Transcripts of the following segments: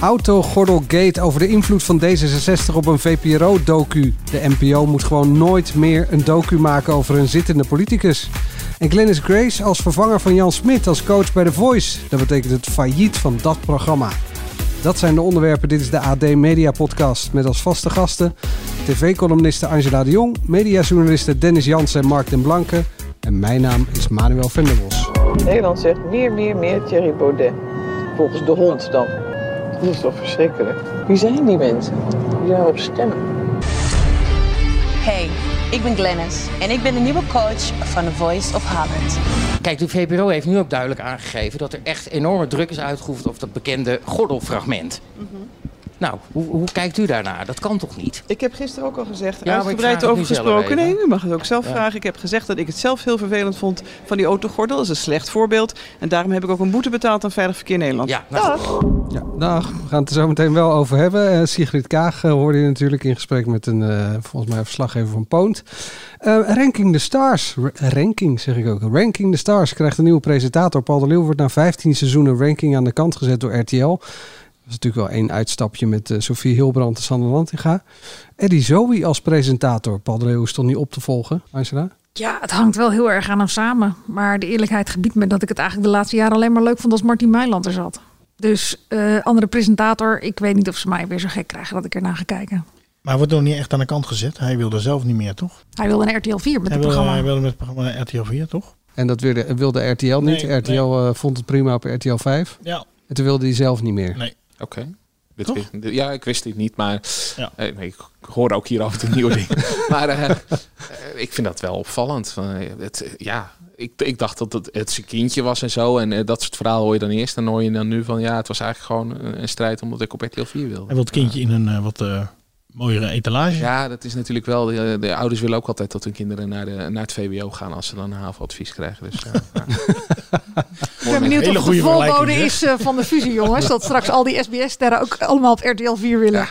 Autogordelgate over de invloed van D66 op een VPRO-docu. De NPO moet gewoon nooit meer een docu maken over een zittende politicus. En Glennis Grace als vervanger van Jan Smit als coach bij The Voice. Dat betekent het failliet van dat programma. Dat zijn de onderwerpen. Dit is de AD Media Podcast met als vaste gasten tv-columniste Angela de Jong, mediajournalisten Dennis Jansen en Mark den Blanke. En mijn naam is Manuel Venderbos. Nederland zegt meer, meer, meer Thierry Baudet. Volgens de hond dan. Dat is toch verschrikkelijk. Wie zijn die mensen die daarop stemmen? Hey, ik ben Glennis en ik ben de nieuwe coach van The Voice of Holland. Kijk, de VPRO heeft nu ook duidelijk aangegeven dat er echt enorme druk is uitgeoefend op dat bekende gordelfragment. Nou, hoe, hoe kijkt u daarnaar? Dat kan toch niet? Ik heb gisteren ook al gezegd, maar ik uitgebreid vraag het over gesproken. Nee, u mag het ook zelf Ja. vragen. Ik heb gezegd dat ik het zelf heel vervelend vond van die autogordel. Dat is een slecht voorbeeld. En daarom heb ik ook een boete betaald aan Veilig Verkeer Nederland. Ja, nou, Ja, dag. We gaan het er zo meteen wel over hebben. Eh, Sigrid Kaag eh, hoorde je natuurlijk in gesprek met een, eh, volgens mij, een verslaggever van Poont. Eh, Ranking the Stars. Ra- ranking, zeg ik ook. Ranking the Stars krijgt een nieuwe presentator. Paul de Leeuw wordt na 15 seizoenen ranking aan de kant gezet door RTL. Dat is natuurlijk wel één uitstapje met eh, Sofie Hilbrand en Sander Lantinga. Eddie Zoe als presentator. Paul de is toch niet op te volgen, Angela? Ja, het hangt wel heel erg aan hem samen. Maar de eerlijkheid gebiedt me dat ik het eigenlijk de laatste jaren alleen maar leuk vond als Martin Meiland er zat. Dus eh, andere presentator, ik weet niet of ze mij weer zo gek krijgen dat ik ernaar ga kijken. Maar hij wordt nog niet echt aan de kant gezet. Hij wilde zelf niet meer, toch? Hij wil een RTL 4 met Hij het wilde, programma. hij wilde met het programma RTL 4, toch? En dat wilde, wilde RTL niet. Nee, RTL eh, vond het prima op RTL 5. Ja. En toen wilde hij zelf niet meer. Nee. Oké. Dit dit- ja, ik wist dit niet, maar Ja. eh, nee, ik hoor ook hier af en toe nieuwe dingen. Maar eh, eh, ik vind dat wel opvallend. Het, ja, ik, ik dacht dat het, het zijn kindje was en zo. En eh, dat soort verhalen hoor je dan eerst. Dan hoor je dan nu van, ja, het was eigenlijk gewoon een, strijd omdat ik op RTL 4 wilde. Wil het kindje in een wat mooiere etalage. Ja, dat is natuurlijk wel. De, de ouders willen ook altijd dat hun kinderen naar, de, naar het VWO gaan als ze dan een HAVO-advies krijgen. Dus, ja. Ik ben benieuwd of het de voorbode is eh, van de fusie, jongens. Dat straks al die SBS-sterren ook allemaal op RTL 4 willen.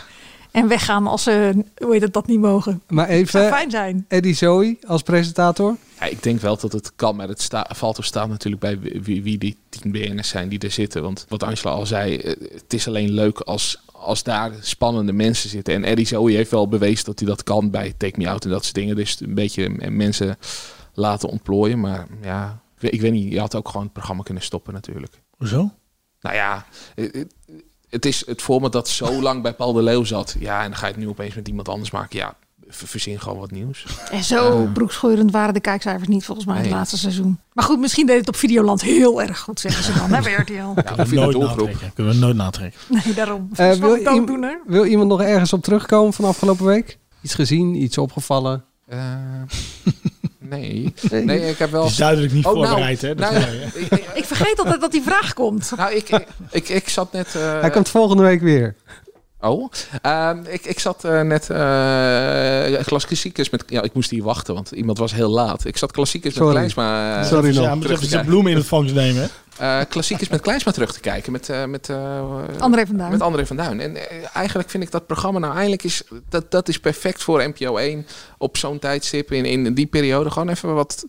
En weggaan als ze, hoe heet het, dat niet mogen. Maar zou even, fijn zijn. Eddie Zoe als presentator. Ja, ik denk wel dat het kan, maar het sta, valt of staat natuurlijk bij wie, wie die tien BN'ers zijn die er zitten. Want wat Angela al zei, eh, het is alleen leuk als, als daar spannende mensen zitten. En Eddie Zoe heeft wel bewezen dat hij dat kan bij Take Me Out en dat soort dingen. Dus een beetje mensen laten ontplooien. Maar ja, ik weet- ik weet niet, je had ook gewoon het programma kunnen stoppen natuurlijk. Hoezo? Nou ja, het is het format dat zo lang bij Paul de Leeuw zat. Ja, en dan ga je het nu opeens met iemand anders maken. Ja, ver- verzin gewoon wat nieuws. En zo broekscheurend waren de kijkcijfers niet volgens mij het laatste seizoen. Maar goed, misschien deed het op Videoland heel erg goed, zeggen ze dan, hè, bij RTL. Ja, Kunnen of we nooit natrekken. Kunnen we nooit natrekken. Nee, daarom. Uh, wil, wil iem- dooddoener. wil iemand nog ergens op terugkomen van afgelopen week? Iets gezien, iets opgevallen? Eh, nee. nee, ik heb wel... Het is duidelijk niet Oh, nou, voorbereid, hè? Dat nou, ik, ik- vergeet altijd dat die vraag komt. nou, ik, ik, ik, ik zat net... eh, Hij komt volgende week weer. Oh, Ehm, ik, ik zat eh, net eh klassiekers met... Ja, ik moest hier wachten, want iemand was heel laat. Ik zat klassiekers met. Kleinsma... eh, Sorry nog. Ja, moet terug even zijn bloemen in het vangst nemen? Eh, klassiekers met Kleinsma terug te kijken. Met, eh, met, eh, André van Duin. Met André van Duin. En eigenlijk vind ik dat programma nou eindelijk is... Dat, dat is perfect voor NPO 1 op zo'n tijdstip in, in die periode. Gewoon even wat...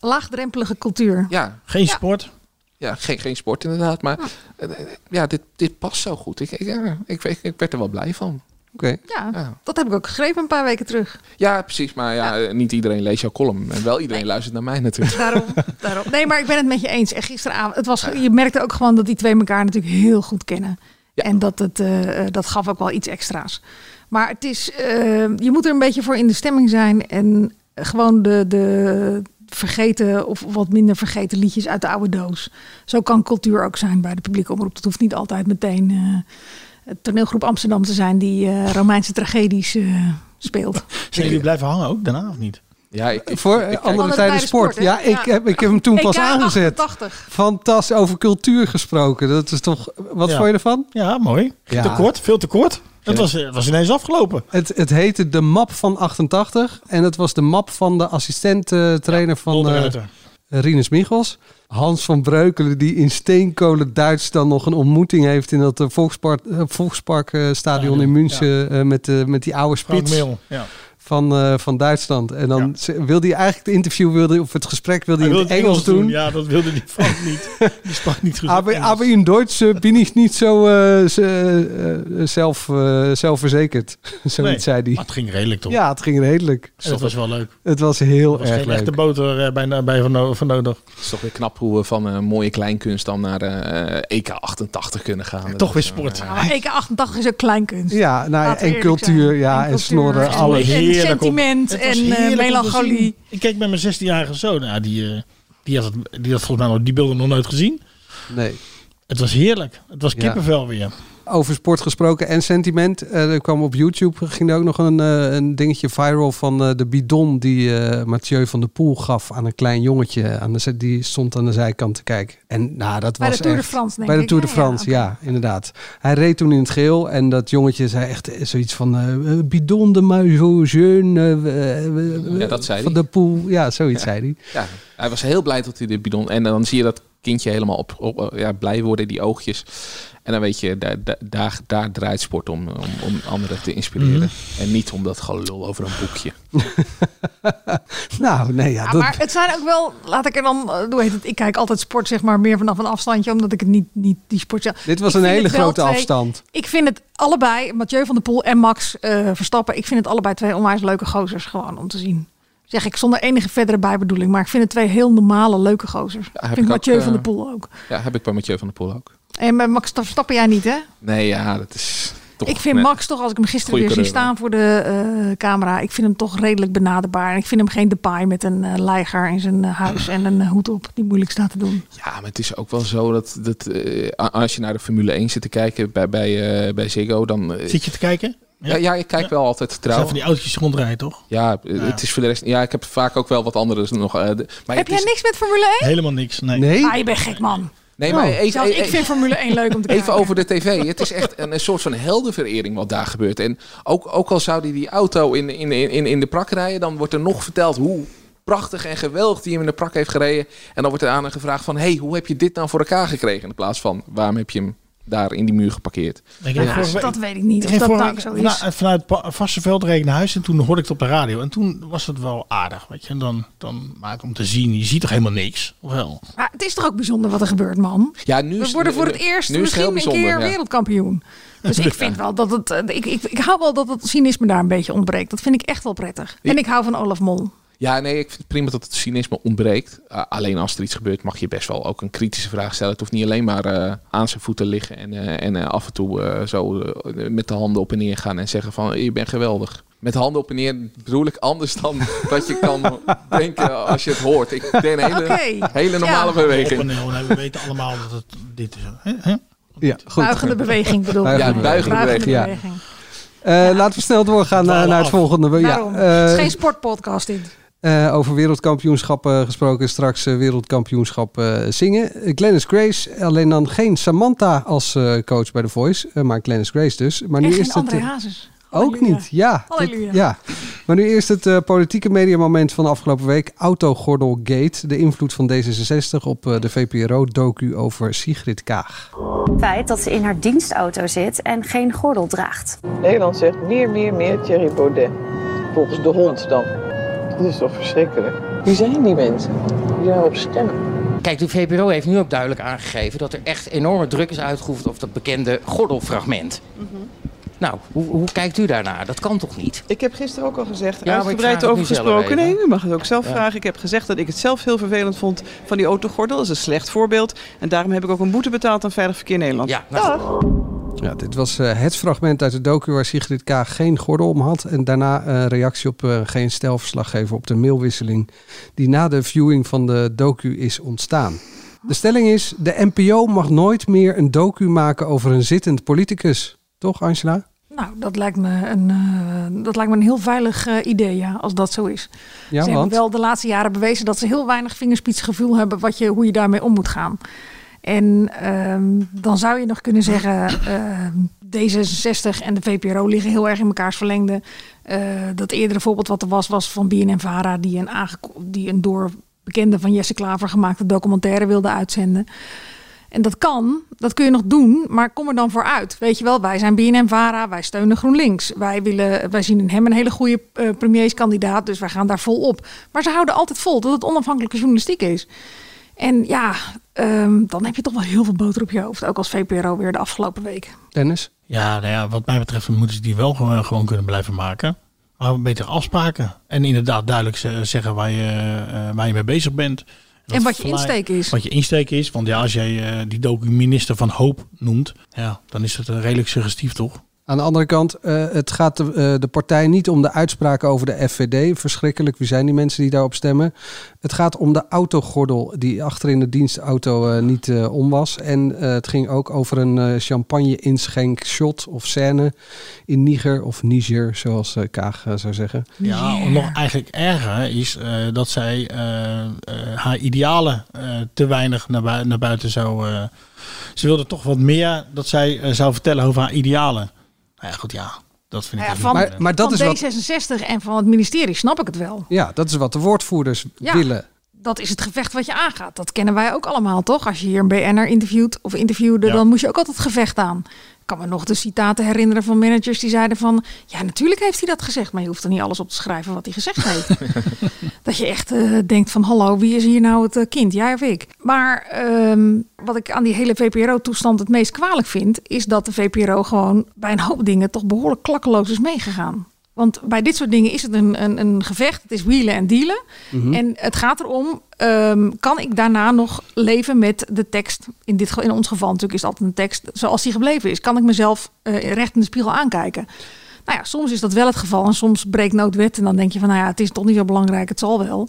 Laagdrempelige cultuur. Ja, Geen sport. Ja geen, geen sport inderdaad. Maar eh, ja, dit, dit past zo goed. Ik, ik, ja, ik, ik, ik werd er wel blij van. Oké. Ja, Ja. dat heb ik ook geschreven een paar weken terug. Ja, precies. Maar ja, niet iedereen leest jouw column. En wel iedereen luistert naar mij natuurlijk. Daarom, daarom. Nee, maar ik ben het met je eens. En gisteravond, het was, je merkte ook gewoon dat die twee elkaar natuurlijk heel goed kennen. Ja. En dat, het, eh, eh, dat gaf ook wel iets extra's. Maar het is, eh, je moet er een beetje voor in de stemming zijn. En gewoon de, de vergeten of wat minder vergeten liedjes uit de oude doos. Zo kan cultuur ook zijn bij de publieke omroep. Het hoeft niet altijd meteen eh, het toneelgroep Amsterdam te zijn die eh, Romeinse tragedies eh, speelt. Zijn jullie blijven hangen ook daarna of niet? Ja, ik, ik, Voor ik andere tijden sport. ja, ik Ja. heb, ik heb hem toen pas EK aangezet. 88. Fantastisch over cultuur gesproken. Dat is toch. Wat Ja. vond je ervan? Ja, mooi. Ja. Te kort, veel te kort. Het was, het was ineens afgelopen. Het, het heette de map van 88 en het was de map van de assistent-trainer van eh Ruiter. Rinus Michels. Hans van Breukelen die in steenkolen Duits dan nog een ontmoeting heeft in dat eh, Volkspark, eh, Volksparkstadion in München eh, met, met die oude Frank spits Meel, ja. Van, eh, van Duitsland. En dan wilde hij eigenlijk het interview wilde, of het gesprek wilde hij Hij in wilde het Engels doen. Ja, dat wilde die Frank niet. Die sprak niet goed Aber, Engels. aber in Duits eh, bin ich niet zo eh, zelf, zelfverzekerd. Zoiets Nee, zei hij. maar het ging redelijk toch? Ja, het ging redelijk. En dat was wel leuk. Het was heel Er was erg geen leuk. echte boter eh, bij, bij van, van nodig. Het is toch weer knap hoe we van een mooie kleinkunst dan naar eh, EK 88 kunnen gaan. Toch weer sport. eh, Maar EK88 is ook kleinkunst. Ja, nou, en cultuur, ja, en, cultuur, snorren, en- alles. Sentiment en eh, melancholie. Ik keek met mijn 16-jarige zoon. Ja, die, eh, die, had het, die had volgens mij nog die beelden nog nooit gezien. Nee. Het was heerlijk. Het was Ja. kippenvel weer. Over sport gesproken en sentiment. Eh, er kwam op YouTube ging er ook nog een, eh, een dingetje viral van eh, de bidon die eh, Mathieu van der Poel gaf aan een klein jongetje. Aan de, die stond aan de zijkant te kijken. En nou, dat Bij was de Tour de France, denk Bij de ik, Tour de? Ja, France, ja, inderdaad. Hij reed toen in het geel en dat jongetje zei echt zoiets van eh, bidon de maillot jeune. Ja, dat zei Van hij. de Poel, ja, zoiets zei hij. Ja, hij was heel blij dat hij de bidon... En dan zie je dat kindje helemaal op, op ja, blij worden, die oogjes. En dan weet je, daar, daar, daar, draait sport om, om, om anderen te inspireren. Mhm. En niet om dat gelul over een boekje. Nou, nee, ja, Ja, dat, maar het zijn ook wel, laat ik er dan, eh, hoe heet het, ik kijk altijd sport zeg maar meer vanaf een afstandje, omdat ik het niet, niet die sport zelf. dit was Ik een hele grote twee- afstand. Ik vind het allebei, Mathieu van der Poel en Max eh, Verstappen, ik vind het allebei twee onwijs leuke gozers gewoon om te zien. Zeg ik zonder enige verdere bijbedoeling, maar ik vind het twee heel normale, leuke gozers. ik heb vind ik Mathieu eh, van der Poel ook. Ja, heb ik bij Mathieu van der Poel ook. En met Max Verstappen jij niet, hè? Nee, ja, dat is toch... ik vind nee. Max toch, als ik hem gisteren weer zie staan voor de eh, camera, ik vind hem toch redelijk benaderbaar. En ik vind hem geen Depay met een eh leiger in zijn eh, huis en een eh, hoed op, die moeilijk staat te doen. Ja, maar het is ook wel zo dat, dat eh, als je naar de Formule 1 zit te kijken bij, bij, eh, bij Ziggo, dan... eh, Zit je te kijken? Ja, ja, ik kijk wel altijd trouw. zijn van die autootjes rondrijden, toch? Ja, eh, het is voor de rest... Ja, ik heb vaak ook wel wat andere nog... eh, de- maar Heb jij is- niks met Formule 1? Helemaal niks. Nee. Nee? Ah, je bent gek, man. Nee, maar Oh. even, Zelfs ik even- vind Formule 1 leuk om te Even kijken. over de tv. Het is echt een, een soort van heldenverering wat daar gebeurt. En ook, ook al zou die die auto in, in, in, in de prak rijden, dan wordt er nog verteld hoe prachtig en geweldig die hem in de prak heeft gereden. En dan wordt er aan hem gevraagd van, hey, hoe heb je dit nou voor elkaar gekregen? In plaats van, waarom heb je hem daar in die muur geparkeerd? Ik Ja, dat weet ik niet. ik Of dat vorige nou zo is. vana- vanuit Varsseveld reed ik naar huis en toen hoorde ik het op de radio. En toen was het wel aardig, weet je. En dan, dan maak om te zien, je ziet toch helemaal niks? Of wel? Maar het is toch ook bijzonder wat er gebeurt, man? Ja, nu We is- worden voor nu- het eerst nu is het misschien een keer ja. wereldkampioen. Dus ik vind wel dat het... eh, Ik, ik, ik hou wel dat het cynisme daar een beetje ontbreekt. Dat vind ik echt wel prettig. En ik hou van Olaf Mol. Ja, nee, ik vind het prima dat het cynisme ontbreekt. Uh, alleen als er iets gebeurt mag je best wel ook een kritische vraag stellen. Het hoeft niet alleen maar uh, aan zijn voeten liggen en, uh, en af en toe zo met de handen op en neer gaan en zeggen van je bent geweldig. Met de handen op en neer bedoel ik anders dan dat je kan denken als je het hoort. Ik deed een hele, hele normale Ja. beweging. Op en neer, we weten allemaal dat het dit is. Hè? Ja, goed. Buigende beweging bedoel ik. Ja, buigende beweging. Ja. beweging. Eh, Laten we snel doorgaan naar, naar het volgende. Ja, eh, het is geen sportpodcast dit. Eh, over wereldkampioenschappen gesproken. Straks eh, wereldkampioenschap eh, zingen. Uh, Glennis Grace, alleen dan geen Samantha als eh, coach bij The Voice. maar Glennis Grace dus. Maar nu En is geen het... André Hazes. Ook Halleluja. niet, ja. Ja. Maar nu eerst het eh, politieke mediamoment van de afgelopen week. Autogordelgate. De invloed van D66 op eh, de VPRO-docu over Sigrid Kaag. Het feit dat ze in haar dienstauto zit en geen gordel draagt. Nederland zegt meer, meer, meer Thierry Baudet. Volgens de hond dan. Dat is toch verschrikkelijk. Wie zijn die mensen die daarop stemmen? Kijk, de VPRO heeft nu ook duidelijk aangegeven dat er echt enorme druk is uitgeoefend op dat bekende gordelfragment. Nou, hoe, hoe kijkt u daarnaar? Dat kan toch niet? Ik heb gisteren ook al gezegd, Ja, uitgebreid over gesproken. Nee, u mag het ook zelf Ja. vragen. Ik heb gezegd dat ik het zelf heel vervelend vond van die autogordel. Dat is een slecht voorbeeld. En daarom heb ik ook een boete betaald aan Veilig Verkeer Nederland. Ja, nou, Dag. Ja, dit was eh, het fragment uit de docu waar Sigrid Kaag geen gordel om had. En daarna eh, reactie op eh, geen stelverslaggever op de mailwisseling die na de viewing van de docu is ontstaan. De stelling is, de NPO mag nooit meer een docu maken over een zittend politicus. Toch Angela? Nou, dat lijkt me een, eh, dat lijkt me een heel veilig eh, idee, ja, als dat zo is. Ja, ze hebben wel de laatste jaren bewezen dat ze heel weinig vingerspitsgevoel hebben wat je, hoe je daarmee om moet gaan. En ehm, dan zou je nog kunnen zeggen, ehm, D66 en de VPRO liggen heel erg in mekaars verlengde. Dat eerdere voorbeeld wat er was, was van BNN-Vara... die een, die een door bekende van Jesse Klaver gemaakte documentaire wilde uitzenden. En dat kan, dat kun je nog doen, maar kom er dan voor uit. Weet je wel, wij zijn BNM-Vara, wij steunen GroenLinks. Wij, willen, wij zien in hem een hele goede uh, premierskandidaat, dus wij gaan daar vol op. Maar ze houden altijd vol dat het onafhankelijke journalistiek is. En ja, um, dan heb je toch wel heel veel boter op je hoofd. Ook als VPRO weer de afgelopen week. Dennis? Ja, nou ja, wat mij betreft moeten ze die wel gewoon, gewoon kunnen blijven maken. Maar beter afspraken. En inderdaad duidelijk zeggen waar je, uh, waar je mee bezig bent. En wat je insteek is. Wat je insteek is. Want ja, als jij uh, die docu-minister van Hoop noemt, ja, dan is het redelijk suggestief toch? Aan de andere kant, uh, het gaat de, uh, de, partij niet om de uitspraken over de FVD. Verschrikkelijk, wie zijn die mensen die daarop stemmen? Het gaat om de autogordel die achter in de dienstauto uh, niet om was. En het ging ook over een champagne-inschenk shot of scène in Niger of Niger, zoals Kaag zou zeggen. Ja, yeah. nog eigenlijk erger is dat zij haar idealen te weinig naar, bui naar buiten zou... ze wilde toch wat meer dat zij zou vertellen over haar idealen. Nou ja, goed, ja. Dat vind ik ja, van, maar, maar dat van is D66 wat... en van het ministerie snap ik het wel. Ja, dat is wat de woordvoerders ja, willen. Dat is het gevecht wat je aangaat. Dat kennen wij ook allemaal, toch? Als je hier een BN'er interviewt of interviewde, ja. dan moet je ook altijd gevecht aan. Ik kan me nog de citaten herinneren van managers die zeiden van... ja, natuurlijk heeft hij dat gezegd, maar je hoeft er niet alles op te schrijven wat hij gezegd heeft. dat je echt uh, denkt van, hallo, wie is hier nou het uh, kind? Jij of ik? Maar um, wat ik aan die hele VPRO-toestand het meest kwalijk vind... is dat de VPRO gewoon bij een hoop dingen toch behoorlijk klakkeloos is meegegaan. Want bij dit soort dingen is het een, een, een gevecht. Het is wielen en dealen. Mm -hmm. En het gaat erom, um, kan ik daarna nog leven met de tekst? In, dit, in ons geval natuurlijk is het altijd een tekst zoals die gebleven is. Kan ik mezelf uh, recht in de spiegel aankijken? Nou ja, soms is dat wel het geval. En soms breekt noodwet. En dan denk je van, nou ja, het is toch niet zo belangrijk. Het zal wel.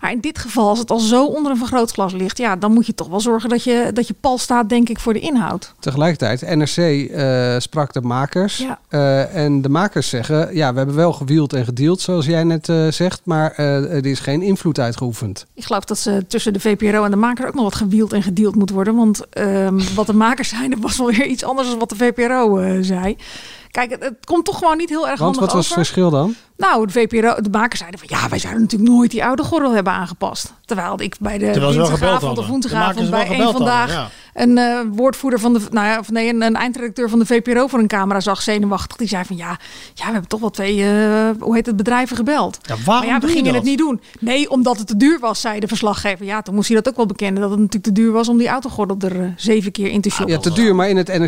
Maar in dit geval, als het al zo onder een vergrootglas ligt, ja, dan moet je toch wel zorgen dat je, dat je pal staat, denk ik, voor de inhoud. Tegelijkertijd, NRC uh, sprak de makers. Ja. Uh, en de makers zeggen, ja, we hebben wel gewield en gedeeld, zoals jij net uh, zegt, maar er is geen invloed uitgeoefend. Ik geloof dat ze tussen de VPRO en de makers ook nog wat gewield en gedeeld moet worden. Want um, wat de makers zeiden was wel weer iets anders dan wat de VPRO zei. Kijk, het, het, komt toch gewoon niet heel erg Want handig wat was het verschil dan? Nou, de VPRO, de makers zeiden van ja, wij zouden natuurlijk nooit die oude gordel hebben aangepast. Terwijl ik bij de dinsdagavond of woensdagavond bij één vandaag hadden, ja. een uh, woordvoerder van de, nou ja, of nee, een, een, eindredacteur van de VPRO voor een camera zag zenuwachtig. Die zei van ja, ja, we hebben toch wel twee, uh, hoe heet het, bedrijven gebeld. Ja, waarom maar ja, we gingen het niet doen. Nee, omdat het te duur was, zei de verslaggever. Ja, toen moest hij dat ook wel bekennen, dat het natuurlijk te duur was om die autogordel er uh, zeven keer in te shoppen. Ja, te duur, maar in het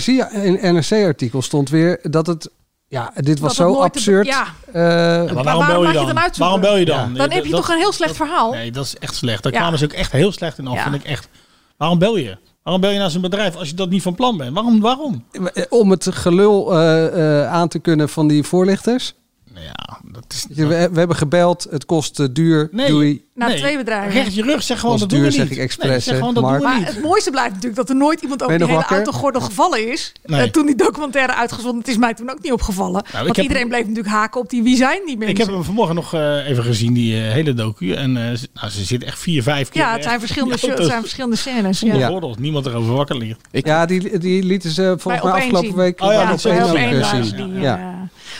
NRC-artikel stond weer dat het ja, dit was zo absurd. Ja. Uh, ja, maar waarom, bel je dan? waarom bel je dan? Ja. Dan heb je dat, toch een heel slecht dat, verhaal. Nee, dat is echt slecht. Daar kwamen ze ook echt heel slecht in af. Vind ik echt. Waarom bel je? Waarom bel je naar zo'n bedrijf als je dat niet van plan bent? Waarom? waarom? Om het gelul uh, uh, aan te kunnen van die voorlichters. Ja, dat is... We, we, hebben gebeld, het kost uh, duur, nee, doei. Nee. twee bedrijven. Recht je rug, zeg gewoon dat duur, doen we zeg niet. ik expres, nee, zeg gewoon, dat Mark. doen we Maar niet. het mooiste blijft natuurlijk dat er nooit iemand over die hele wakker? autogordel gevallen is. Nee. Uh, toen die documentaire uitgezonden, het is mij toen ook niet opgevallen. Nou, Want heb- iedereen bleef natuurlijk haken op die wie zijn die mensen. Ik heb hem vanmorgen nog eh, even gezien, die eh, hele docu. En eh, ze- nou, ze zit echt vier, vijf keer. ja, het zijn verschillende, in die het zijn verschillende scènes. Zonder Ja. gordels, niemand erover wakker ligt. ja, die, die lieten ze volgens mij afgelopen week Oh ja, dat ook, eh. Die, Ja.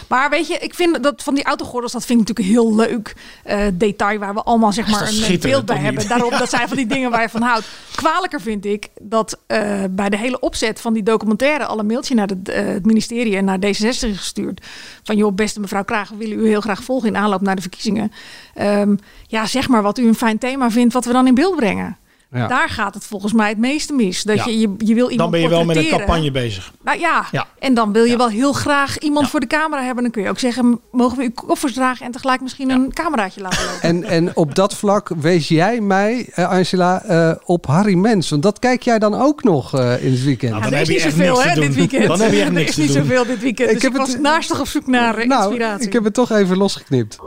Maar weet je, ik vind dat van die autogordels, dat vind ik natuurlijk heel leuk. eh, detail waar we allemaal zeg maar een beeld bij hebben. Daarom, dat zijn van die dingen waar je van houdt. Kwalijker vind ik dat eh, bij de hele opzet van die documentaire al een mailtje naar de, eh, het ministerie en naar D66 is gestuurd. Van joh, beste mevrouw Kraag, we willen u heel graag volgen in aanloop naar de verkiezingen. Ehm, ja, zeg maar wat u een fijn thema vindt, wat we dan in beeld brengen. Ja. Daar gaat het volgens mij het meeste mis. Dat Ja. je, je, je wil iemand Dan ben je wel met een campagne bezig. Nou ja. Ja. en dan wil je Ja. wel heel graag iemand Ja. voor de camera hebben. Dan kun je ook zeggen, mogen we uw koffers dragen en tegelijk misschien een cameraatje laten lopen. En, en op dat vlak wees jij mij, eh, Angela, eh, op Harry Mens. Want dat kijk jij dan ook nog eh, in het weekend. Nou, Ja, dan er heb is je niet echt zoveel hè, doen. dit weekend. Dan heb je echt niks is te niet doen. zoveel dit weekend. Ik Dus heb ik was het- naastig op zoek naar nou, inspiratie. ik heb het toch even losgeknipt.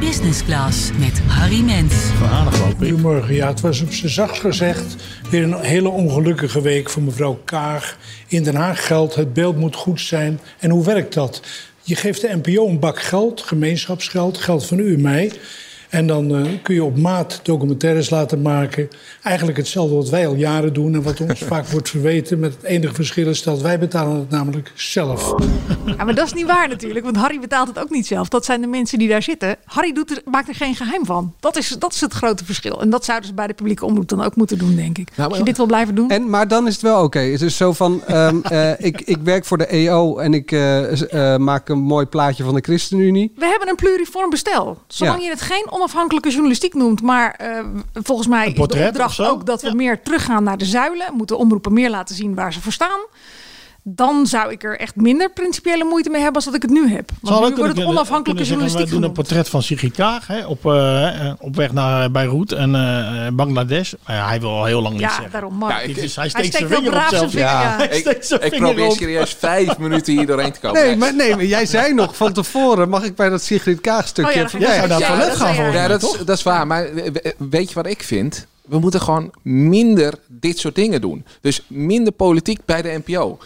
Business Class met Harry Mens. Goedemorgen. Ja, het was op zijn zachtst gezegd weer een hele ongelukkige week voor mevrouw Kaag. In Den Haag geldt, het beeld moet goed zijn. En hoe werkt dat? Je geeft de NPO een bak geld, gemeenschapsgeld, geld van u en mij. En dan eh, kun je op maat documentaires laten maken. Eigenlijk hetzelfde wat wij al jaren doen en wat ons vaak wordt verweten. Met het enige verschil is dat wij betalen het namelijk zelf. Ja, maar dat is niet waar natuurlijk, want Harry betaalt het ook niet zelf. Dat zijn de mensen die daar zitten. Harry doet er, maakt er geen geheim van. Dat is, dat is het grote verschil. En dat zouden ze bij de publieke omroep dan ook moeten doen, denk ik. Als je dit wil blijven doen. En, maar dan is het wel oké. Het is zo van, ehm, eh, ik, ik werk voor de EO en ik eh, maak een mooi plaatje van de ChristenUnie. We hebben een pluriform bestel. Zolang Ja. je het geen onafhankelijke journalistiek noemt, maar eh, volgens mij is de opdracht ook dat we meer teruggaan naar de zuilen. Moeten omroepen meer laten zien waar ze voor staan. Dan zou ik er echt minder principiële moeite mee hebben als dat ik het nu heb. Want Zou nu wordt het onafhankelijke We journalistiek doen een portret van Sigrid Kaag hè, op, eh, eh, op weg naar Beirut en eh, Bangladesh. Hij wil al heel lang niet Ja, zeggen. daarom. Ja, ik- Hij steekt steekt zijn vinger op ja. Ik, probeer op. serieus vijf minuten hier doorheen te komen. Nee, maar, nee, maar jij zei nog van tevoren, mag ik bij dat Sigrid Kaag stukje... Oh ja, zou daar toilet gaan volgens Ja, dat is, toch? dat is waar. Maar we- we- weet je wat ik vind? We moeten gewoon minder dit soort dingen doen. Dus minder politiek bij de NPO.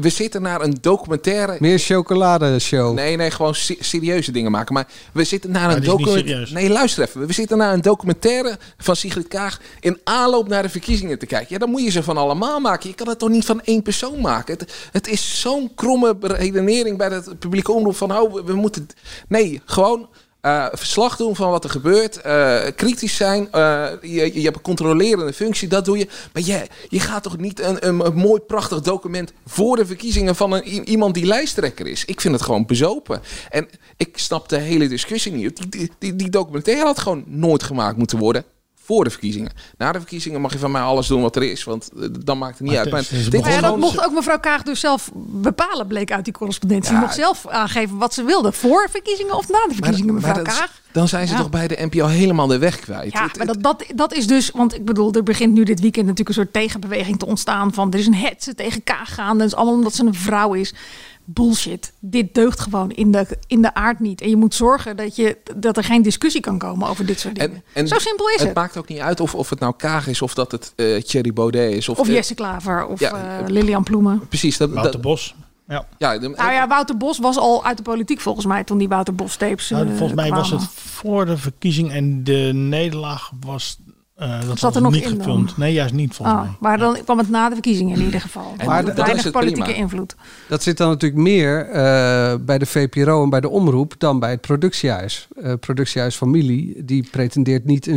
We zitten naar een documentaire. Meer chocoladeshow. Nee, nee, gewoon se- serieuze dingen maken. Maar we zitten naar Maar een documentaire. Nee, luister even. We zitten naar een documentaire van Sigrid Kaag in aanloop naar de verkiezingen te kijken. Ja, dan moet je ze van allemaal maken. Je kan het toch niet van één persoon maken. Het, het is zo'n kromme redenering bij het publieke omroep van, oh, we moeten. Nee, gewoon. Eh, verslag doen van wat er gebeurt. eh, kritisch zijn. eh, je, je hebt een controlerende functie, dat doe je. Maar je, je gaat toch niet een, een, mooi, prachtig document voor de verkiezingen van een, iemand die lijsttrekker is. Ik vind het gewoon bezopen. En ik snap de hele discussie niet. Die, die, die documentaire had gewoon nooit gemaakt moeten worden. Voor de verkiezingen. Na de verkiezingen mag je van mij alles doen wat er is. Want eh, dan maakt het niet Maar uit. het Maar is- het is dit Maar ja, is dat mocht ook mevrouw Kaag dus zelf bepalen, bleek uit die correspondentie. Ja. Ze mocht zelf aangeven wat ze wilde. Voor verkiezingen of na de verkiezingen, mevrouw is- Kaag. dan zijn ze Ja. toch bij de NPO helemaal de weg kwijt. Ja, maar dat, dat, dat is dus, want ik bedoel, er begint nu dit weekend natuurlijk een soort tegenbeweging te ontstaan van er is een hetze tegen Kaag gaan. Dat is allemaal omdat ze een vrouw is. Bullshit. Dit deugt gewoon in de, in de aard niet. En je moet zorgen dat, je, dat er geen discussie kan komen over dit soort dingen. En Zo simpel is het. het. maakt ook niet uit of, of het nou Kaag is of dat het eh Thierry Baudet is. Of, Of Jesse Klaver of ja, eh, Lilian Ploemen. Precies. Dat, Wouter dat- Bos. Ja. Ja, de- Nou ja, Wouter Bos was al uit de politiek volgens mij toen die Wouter Bos tapes Nou, eh, volgens mij was het voor de verkiezing en de nederlaag was. Eh dat Zat was er nog niet in dan? Nee, juist niet volgens Oh, mij. maar dan kwam het na de verkiezingen in ieder geval. Maar Maar dat weinig politieke prima. invloed. Dat zit dan natuurlijk meer eh, bij de VPRO en bij de omroep dan bij het productiehuis. Eh productiehuis Familie, die pretendeert niet een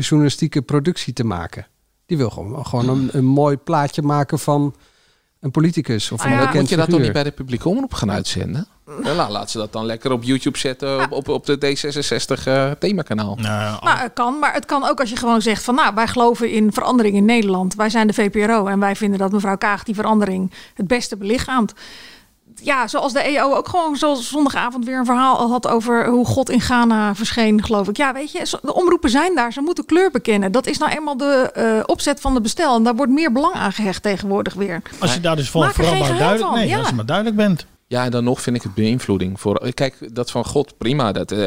journalistieke productie te maken. Die wil gewoon, gewoon een, een mooi plaatje maken van een politicus of Ah een ja. bekend Moet je dat toch niet bij de publieke omroep gaan uitzenden? La- laat ze dat dan lekker op YouTube zetten op, op, op de D66 eh, themakanaal. Nou, het kan, maar het kan ook als je gewoon zegt van nou, wij geloven in verandering in Nederland. Wij zijn de VPRO en wij vinden dat mevrouw Kaag die verandering het beste belichaamt. Ja, zoals de EO ook gewoon zoals zondagavond weer een verhaal al had over hoe God in Ghana verscheen, geloof ik. Ja, weet je, de omroepen zijn daar, ze moeten kleur bekennen. Dat is nou eenmaal de eh, opzet van de bestel en daar wordt meer belang aan gehecht tegenwoordig weer. Als je daar dus van er vooral maar duidelijk, van, nee, ja. als je maar duidelijk bent. Ja, en dan nog vind ik het beïnvloeding. Voor, kijk, dat van God, prima. Dat, eh,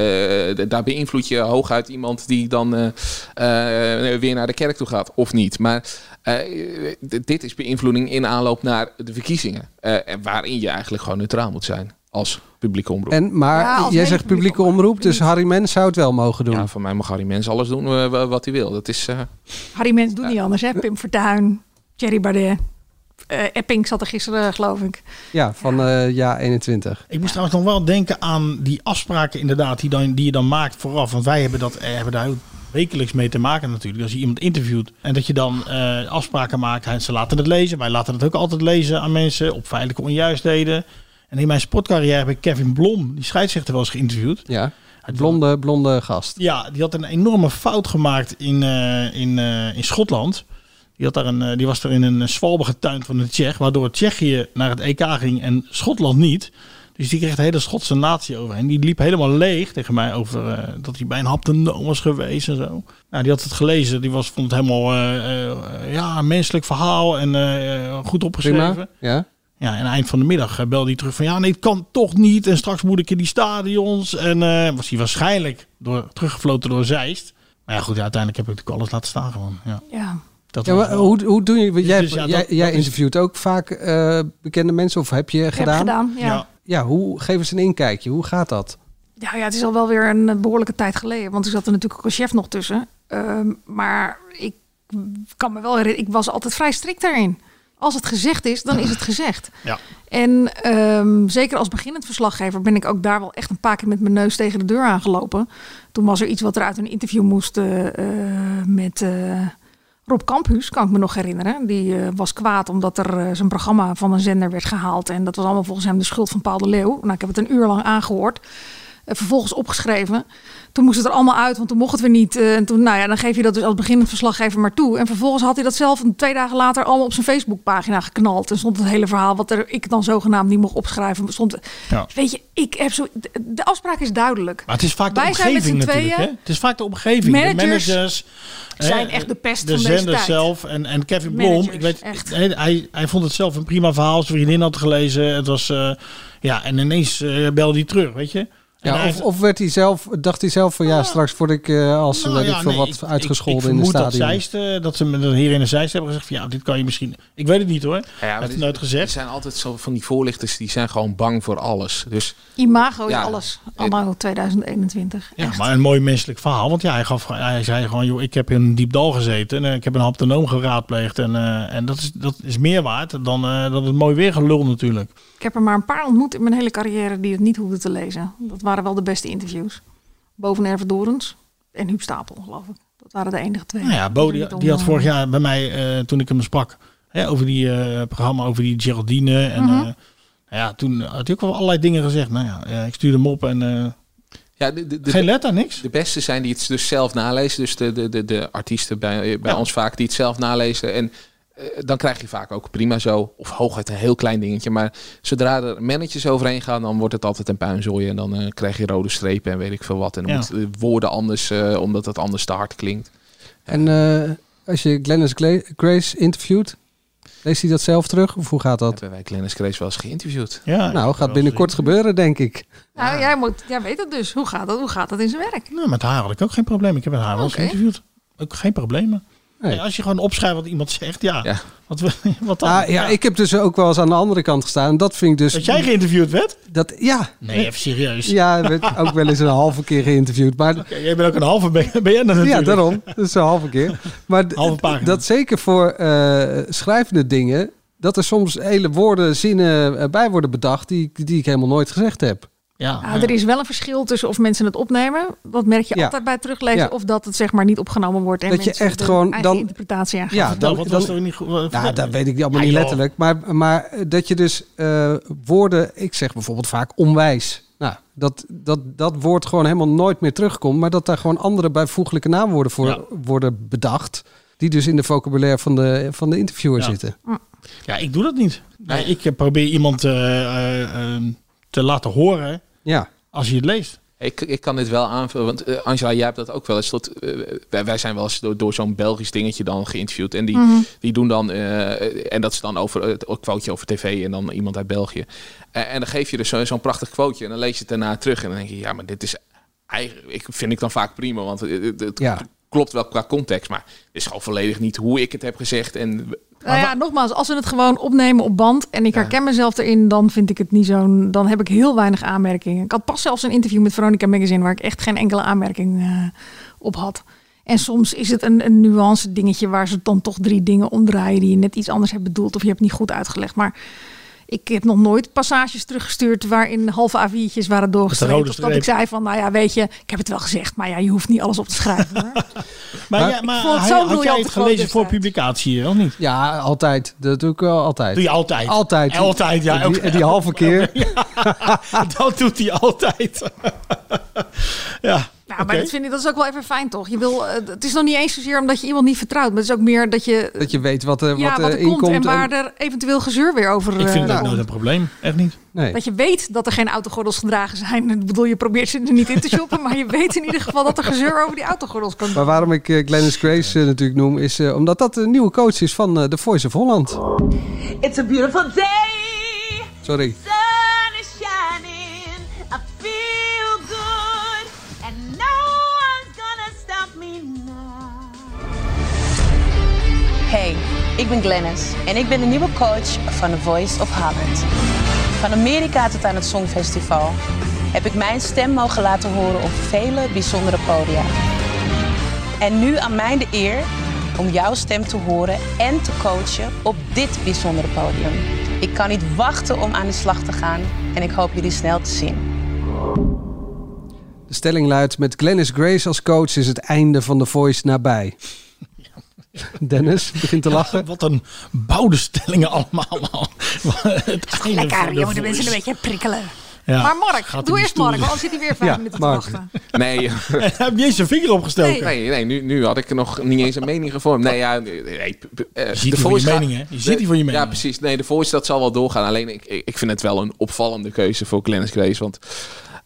daar beïnvloed je hooguit iemand die dan eh, eh, weer naar de kerk toe gaat, of niet. Maar eh, dit is beïnvloeding in aanloop naar de verkiezingen. Eh, en waarin je eigenlijk gewoon neutraal moet zijn als publieke omroep. En, maar Ja, jij zegt publieke omroep, dus Harry Mens zou het wel mogen doen. Ja, voor mij mag Harry Mens alles doen eh, wa- wat hij wil. Dat is... eh, Harry Mens doet niet anders, hè? Pim Fortuyn, Thierry Baudet. Eh, Epping zat er gisteren, geloof ik. Ja, van eh ja 21. Ik moest trouwens nog wel denken aan die afspraken inderdaad die, dan, die je dan maakt vooraf. Want wij hebben, dat, eh, hebben daar wekelijks mee te maken natuurlijk. Als je iemand interviewt en dat je dan eh, afspraken maakt. En Ze laten het lezen. Wij laten het ook altijd lezen aan mensen op feitelijke onjuistheden. En in mijn sportcarrière heb ik Kevin Blom, die scheidsrechter, wel eens geïnterviewd. Ja, blonde, blonde gast. Ja, die had een enorme fout gemaakt in, eh, in, eh, in Schotland. Die, had daar een, eh, die was er in een zwalbe getuind van de Tsjech, waardoor Tsjechië naar het EK ging en Schotland niet. Dus die kreeg de hele Schotse natie overheen. Die liep helemaal leeg tegen mij over eh, dat hij bij een hap de noom was geweest en zo. Nou, die had het gelezen. Die was, vond het helemaal eh, ja, een menselijk verhaal en eh, goed opgeschreven. Prima, ja. Ja, en eind van de middag belde hij terug van ja, nee, het kan toch niet. En straks moet ik in die stadions. En eh, was hij waarschijnlijk door, teruggefloten door Zeist. Maar ja, goed, ja, uiteindelijk heb ik natuurlijk alles laten staan gewoon. Ja. Ja. Dat Ja, maar hoe, hoe doe je? want Jij, Dus ja, jij, dat- jij dat is- interviewt ook vaak eh, bekende mensen, of heb je gedaan? gedaan, ja. ja. hoe geven ze een inkijkje? Hoe gaat dat? Ja, ja, het is al wel weer een eh, behoorlijke tijd geleden. Want er zat er natuurlijk ook een chef nog tussen. Ehm, maar ik kan me wel herinneren, ik was altijd vrij strikt daarin. Als het gezegd is, dan is het gezegd. Ja. En ehm, zeker als beginnend verslaggever ben ik ook daar wel echt een paar keer met mijn neus tegen de deur aangelopen. Toen was er iets wat er uit een interview moest eh, eh, met eh, Rob Campus, kan ik me nog herinneren. Die eh, was kwaad omdat er eh, zijn programma van een zender werd gehaald. En dat was allemaal volgens hem de schuld van Paul de Leeuw. Nou, ik heb het een uur lang aangehoord. Eh, vervolgens opgeschreven. Toen moest het er allemaal uit, want toen mocht het weer niet. Eh, en toen, nou ja, dan geef je dat dus als beginnend verslaggever maar toe. En vervolgens had hij dat zelf een twee dagen later allemaal op zijn Facebookpagina geknald. En stond het hele verhaal wat er ik dan zogenaamd niet mocht opschrijven. Stond, Ja. Weet je, ik heb zo. De, de afspraak is duidelijk. Maar het is vaak de Wij zijn met omgeving natuurlijk. Hè? Het is vaak de omgeving. Managers de managers zijn hè, echt de pest de van deze zender tijd. zelf en, en Kevin Blom. Managers, Ik weet, echt. hij, hij, hij vond het zelf een prima verhaal. Zijn vriendin had gelezen. Het was, eh, ja, en ineens eh, belde hij terug, weet je. Ja, of, of werd hij zelf, dacht hij zelf van ja, straks word ik eh, als Nou weet ja, ik veel nee, wat ik- uitgescholden ik, ik in het vermoed stadion. Dat, Zeist, eh, dat ze met de heer in de Zeist hebben gezegd van ja, dit kan je misschien. Ik weet het niet hoor. Ja, hij maar heeft het nooit gezegd. Er zijn altijd zo van die voorlichters die zijn gewoon bang voor alles. Dus Imago is alles. Anno 2021. Ja, maar een mooi menselijk verhaal. Want ja, hij, gaf, hij zei gewoon, joh, ik heb in een diep dal gezeten. En eh, ik heb een haptonoom geraadpleegd. En, eh, en dat, is, dat is meer waard dan, eh, dan het mooi weer gelul natuurlijk. Ik heb er maar een paar ontmoet in mijn hele carrière die het niet hoefden te lezen. Dat waren wel de beste interviews. Boven Erve Dorens en Huub Stapel, geloof ik. Dat waren de enige twee. Nou ja, Bo die, had vorig jaar bij mij, eh, toen ik hem sprak, hè, over die eh, programma, over die Geraldine. En Mhm. eh, nou ja, toen had hij ook wel allerlei dingen gezegd. Nou ja, eh, ik stuurde hem op en eh, ja, de, de, de, geen letter, niks. de beste zijn die het dus zelf nalezen. Dus de, de, de, de artiesten bij, bij Ja. ons vaak die het zelf nalezen. En dan krijg je vaak ook prima zo. Of hooguit een heel klein dingetje. Maar zodra er mannetjes overheen gaan, dan wordt het altijd een puinzooi. En dan eh, krijg je rode strepen en weet ik veel wat. En dan Ja. moeten de woorden anders, eh, omdat het anders te hard klinkt. En eh, als je Glennis Grace interviewt, leest hij dat zelf terug? Of hoe gaat dat? Hebben wij Glennis Grace wel eens geïnterviewd? Ja, nou, gaat binnenkort gebeuren, denk ik. Nou, jij, moet, jij weet het dus. Hoe gaat dat? Hoe gaat dat in zijn werk? Nou, met haar had ik ook geen probleem. Ik heb met haar wel eens geïnterviewd. Ook geen problemen. Nee. Als je gewoon opschrijft wat iemand zegt, ja. Wat, we- wat dan? Ah, ja, ik heb dus ook wel eens aan de andere kant gestaan. En dat vind ik dus... Dat jij geïnterviewd werd? Dat, ja. Nee, even serieus. Ja, ik werd ook wel eens een halve keer geïnterviewd. Maar Oké, jij bent ook een halve BN'er natuurlijk. Ja, daarom. Dat is een halve keer. Maar Halve pagina. dat zeker voor eh, schrijvende dingen, dat er soms hele woorden, zinnen eh, bij worden bedacht die, die ik helemaal nooit gezegd heb. Ja, Nou, er is wel een verschil tussen of mensen het opnemen. Dat merk je Ja. altijd bij teruglezen. Ja. Of dat het zeg maar niet opgenomen wordt. En Dat je echt de gewoon eigen dan- interpretatie aan Ja, geven. dan, wat dan, was er niet goed? Wat- nou, dat weet ik allemaal Ja, niet joh. letterlijk. Maar, maar dat je dus eh, woorden, ik zeg bijvoorbeeld vaak onwijs. Nou, dat, dat dat woord gewoon helemaal nooit meer terugkomt. Maar dat daar gewoon andere bijvoeglijke naamwoorden voor Ja. worden bedacht. Die dus in de vocabulaire van de, van de interviewer Ja. zitten. Ja, ik doe dat niet. Nee, ik eh, probeer iemand eh, eh, eh, te laten horen Ja. als je het leest. Ik, ik kan dit wel aanvullen, want eh, Angela, jij hebt dat ook wel eens. Tot, eh, wij, wij zijn wel eens door, door zo'n Belgisch dingetje dan geïnterviewd. En die, Mhm. die doen dan, eh, en dat is dan over het een quoteje over tv en dan iemand uit België. En dan geef je dus zo- zo'n prachtig quoteje en dan lees je het daarna terug. En dan denk je, ja, maar dit is eigenlijk, ik vind ik dan vaak prima, want het, het- het Ja. Klopt wel qua context. Maar het is gewoon volledig niet hoe ik het heb gezegd. En Nou ja, nogmaals, als we het gewoon opnemen op band en ik herken mezelf erin, dan vind ik het niet zo'n. Dan heb ik heel weinig aanmerkingen. Ik had pas zelfs een interview met Veronica Magazine waar ik echt geen enkele aanmerking eh, op had. En soms is het een, een nuance dingetje waar ze dan toch drie dingen omdraaien die je net iets anders hebt bedoeld of je hebt niet goed uitgelegd. Maar ik heb nog nooit passages teruggestuurd waarin halve A4'tjes waren doorgestreept. Of dat ik zei van, nou ja, weet je, ik heb het wel gezegd, maar ja, je hoeft niet alles op te schrijven. Hoor. Maar, Maar ja, maar hij- zo had jij het gelezen voor publicatie, of niet? Ja, altijd. Dat doe ik wel altijd. Doe je altijd? Altijd. Altijd, ja. Die halve keer. dat doet hij altijd. ja. Ja, maar dat, vind ik, dat is ook wel even fijn, toch? Je wil, eh, het is nog niet eens zozeer omdat je iemand niet vertrouwt. Maar het is ook meer dat je... Dat je weet wat, er ja, wat, wat er komt inkomt. en waar er eventueel gezeur weer over Ik eh, vind komt. nooit een probleem. Echt niet. nee. Dat je weet dat er geen autogordels gedragen zijn. Ik bedoel, je probeert ze er niet in te shoppen. maar je weet in ieder geval dat er gezeur over die autogordels kan Maar waarom ik eh, Glennis Grace eh, natuurlijk noem, is eh, omdat dat de nieuwe coach is van eh The Voice of Holland. It's a beautiful day. Sorry. Ik ben Glennis en ik ben de nieuwe coach van The Voice of Holland. Van Amerika tot aan het Songfestival. heb ik mijn stem mogen laten horen op vele bijzondere podia. En nu aan mij de eer om jouw stem te horen en te coachen op dit bijzondere podium. Ik kan niet wachten om aan de slag te gaan en ik hoop jullie snel te zien. De stelling luidt: met Glennis Grace als coach is het einde van The Voice nabij. Dennis begint te lachen. Wat een bouwde stellingen allemaal. het einde Lekker, je de moet de mensen een beetje prikkelen. Ja. Maar Mark, doe eerst Mark, want anders zit hij weer vijf Ja, minuten Mark. te wachten. Nee. Heb je eens een vinger opgestoken? Nee, nee, nu, nu had ik nog niet eens een mening gevormd. Nee, ja, nee, nee, eh, ziet die voor je mening, hè? Je ziet die voor je mening. Ja, precies. Nee, de voice dat zal wel doorgaan. Alleen ik, ik ik vind het wel een opvallende keuze voor Glennis Grace. Want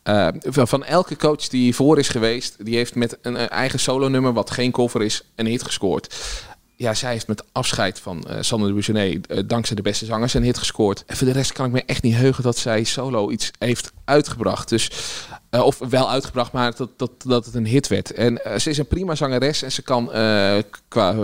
eh, van, elke coach die voor is geweest, die heeft met een eh, eigen solo nummer, wat geen cover is, een hit gescoord. Ja, zij heeft met afscheid van eh Sander de Buchenet eh, dankzij de beste zangers een hit gescoord. En voor de rest kan ik me echt niet heugen dat zij solo iets heeft uitgebracht. Dus, eh, of wel uitgebracht, maar dat, dat, dat het een hit werd. En eh, ze is een prima zangeres en ze kan eh, qua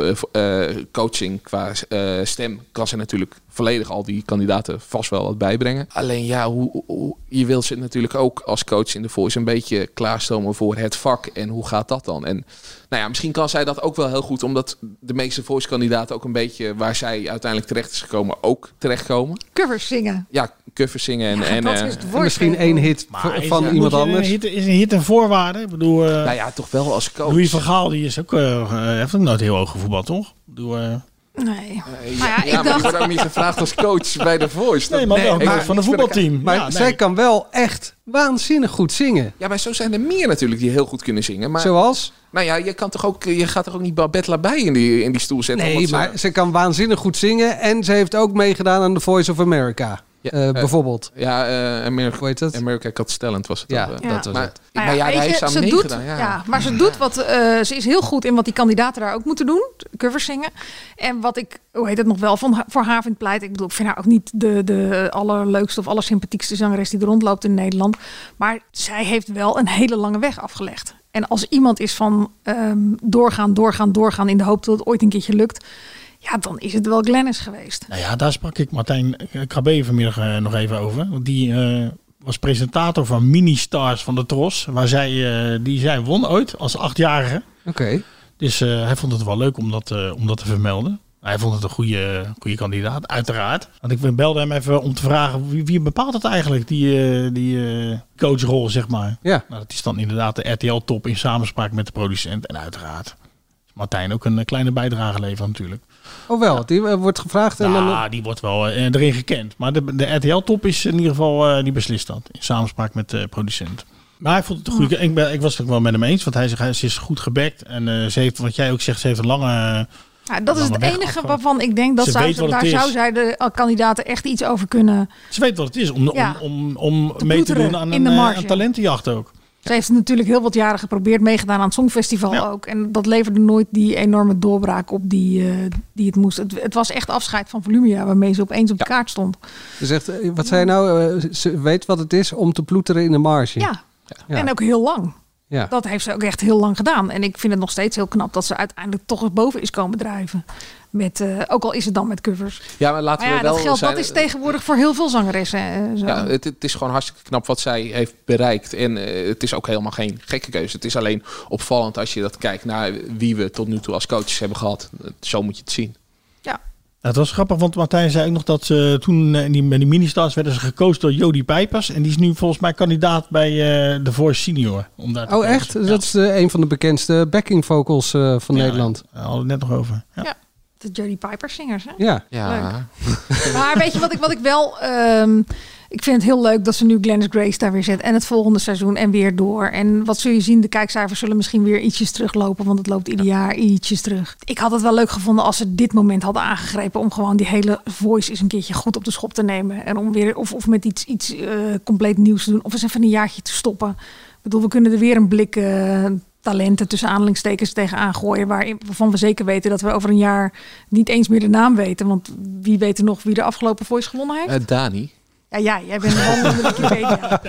coaching, qua eh, stem, kan ze natuurlijk volledig al die kandidaten vast wel wat bijbrengen. Alleen ja, hoe, hoe- je wilt ze natuurlijk ook als coach in de voice een beetje klaarstomen voor het vak. En hoe gaat dat dan? En nou ja, misschien kan zij dat ook wel heel goed, omdat de meeste voice kandidaten ook een beetje waar zij uiteindelijk terecht is gekomen, ook terechtkomen. Covers zingen. Ja, covers zingen en, en, dat is het En woord. misschien één hit Maar van iemand je- anders. Een hit, is een hit een voorwaarde? Ik bedoel, eh nou ja, toch wel als coach. Louis van Gaal die is ook, eh, eh, heeft ook nooit heel hoog gevoetbald, toch? Ik bedoel, eh, Nee. Maar ja, ja, ik maar die dacht- wordt ook niet gevraagd als coach bij de voice. nee, maar wel ik- maar, van een voetbalteam. Maar Ja, nee. zij kan wel echt waanzinnig goed zingen. Ja, maar zo zijn er meer natuurlijk die heel goed kunnen zingen. Maar, Zoals? nou ja, je, kan toch ook, je gaat toch ook niet Babette bij in die, in die stoel zetten? Nee, omdat ze- maar ze kan waanzinnig goed zingen. En ze heeft ook meegedaan aan The Voice of America. Ja, Eh, eh, bijvoorbeeld. Ja, eh America, Hoe heet dat? America Got Talent was het. Ja, ook, eh. Ja. dat was maar, het. maar Nou ja, je, heeft ze aan ze meegedaan. doet, ja. ja. maar ze doet wat. eh, ze is heel goed in wat die kandidaten daar ook moeten doen. Covers zingen. En wat ik, hoe heet het nog wel, van, voor haar vind pleit. Ik bedoel, ik vind haar ook niet de, de allerleukste of allersympathiekste zangeres die er rondloopt in Nederland. Maar zij heeft wel een hele lange weg afgelegd. En als iemand is van ehm, doorgaan, doorgaan, doorgaan in de hoop dat het ooit een keertje lukt. Ja, dan is het wel Glennis geweest. Nou ja, daar sprak ik Martijn Krabbe vanmiddag eh, nog even over. Want die eh, was presentator van Mini Stars van de Tros. Waar zij, eh, die zij won ooit als achtjarige. Oké. Dus eh, hij vond het wel leuk om dat, eh, om dat te vermelden. Hij vond het een goede, goede kandidaat, uiteraard. Want ik belde hem even om te vragen, wie, wie bepaalt het eigenlijk, die, eh, die eh, coachrol, zeg maar. Ja. Nou, dat is dan inderdaad de RTL-top in samenspraak met de producent. En uiteraard is Martijn ook een eh, kleine bijdrage leveren natuurlijk. Oh wel, die eh, wordt gevraagd en dan... Ja, die wordt wel eh, erin gekend. Maar de, de RTL-top is in ieder geval, eh, die beslist dat. In samenspraak met de producent. Maar hij vond het een goede... Ik, ben, ik was het ook wel met hem eens. Want hij zegt, hij- ze is goed gebekt. En eh, ze heeft, wat jij ook zegt, ze heeft een lange... Ja, dat is het enige waarvan ik denk dat Ze zou, daar zou zij de kandidaten echt iets over kunnen. Ze weet wat het is om, Ja. om, om, om Te mee te doen aan een, een talentenjacht ook. Ze heeft natuurlijk heel wat jaren geprobeerd, meegedaan aan het Songfestival ook. En dat leverde nooit die enorme doorbraak op die, eh, die het moest. Het, het was echt afscheid van Volumia, waarmee ze opeens op de kaart stond. Ze zegt, eh, wat zei je nou? Eh, ze weet wat het is om te ploeteren in de marge. Ja. Ja. en ook heel lang. Ja. Dat heeft ze ook echt heel lang gedaan. En ik vind het nog steeds heel knap dat ze uiteindelijk toch eens boven is komen drijven. Met, eh, ook al is het dan met covers. Ja, maar laten Maar ja, we wel dat geldt, zijn. dat is tegenwoordig voor heel veel zangeressen. eh, zo. Ja, het, het is gewoon hartstikke knap wat zij heeft bereikt. En eh, het is ook helemaal geen gekke keuze. Het is alleen opvallend als je dat kijkt naar wie we tot nu toe als coaches hebben gehad. Zo moet je het zien. Nou, het was grappig, want Martijn zei ook nog dat ze toen in die, bij die mini-stars werden ze gekozen door Jody Pijpers. En die is nu volgens mij kandidaat bij eh The Voice Senior. Om daar Oh echt? Dat is eh, een van de bekendste backing vocals eh, van Ja, Nederland. Hadden we het net nog over. Ja. De Jodie Piper zingers. Hè? Ja. Ja. Maar weet je wat ik, wat ik wel... ehm, ik vind het heel leuk dat ze nu Glennis Grace daar weer zet. En het volgende seizoen en weer door. En wat zul je zien? De kijkcijfers zullen misschien weer ietsjes teruglopen. Want het loopt ieder jaar ietsjes terug. Ik had het wel leuk gevonden als ze dit moment hadden aangegrepen. Om gewoon die hele voice eens een keertje goed op de schop te nemen. En om weer, of, of met iets, iets eh, compleet nieuws te doen. Of eens even een jaartje te stoppen. Ik bedoel, we kunnen er weer een blik... eh, talenten tussen aanhalingstekens tegenaan gooien. Waarvan we zeker weten dat we over een jaar niet eens meer de naam weten. Want wie weet nog wie de afgelopen voice gewonnen heeft? Eh, Dani. Ja, ja, jij bent een wandelende Wikipedia.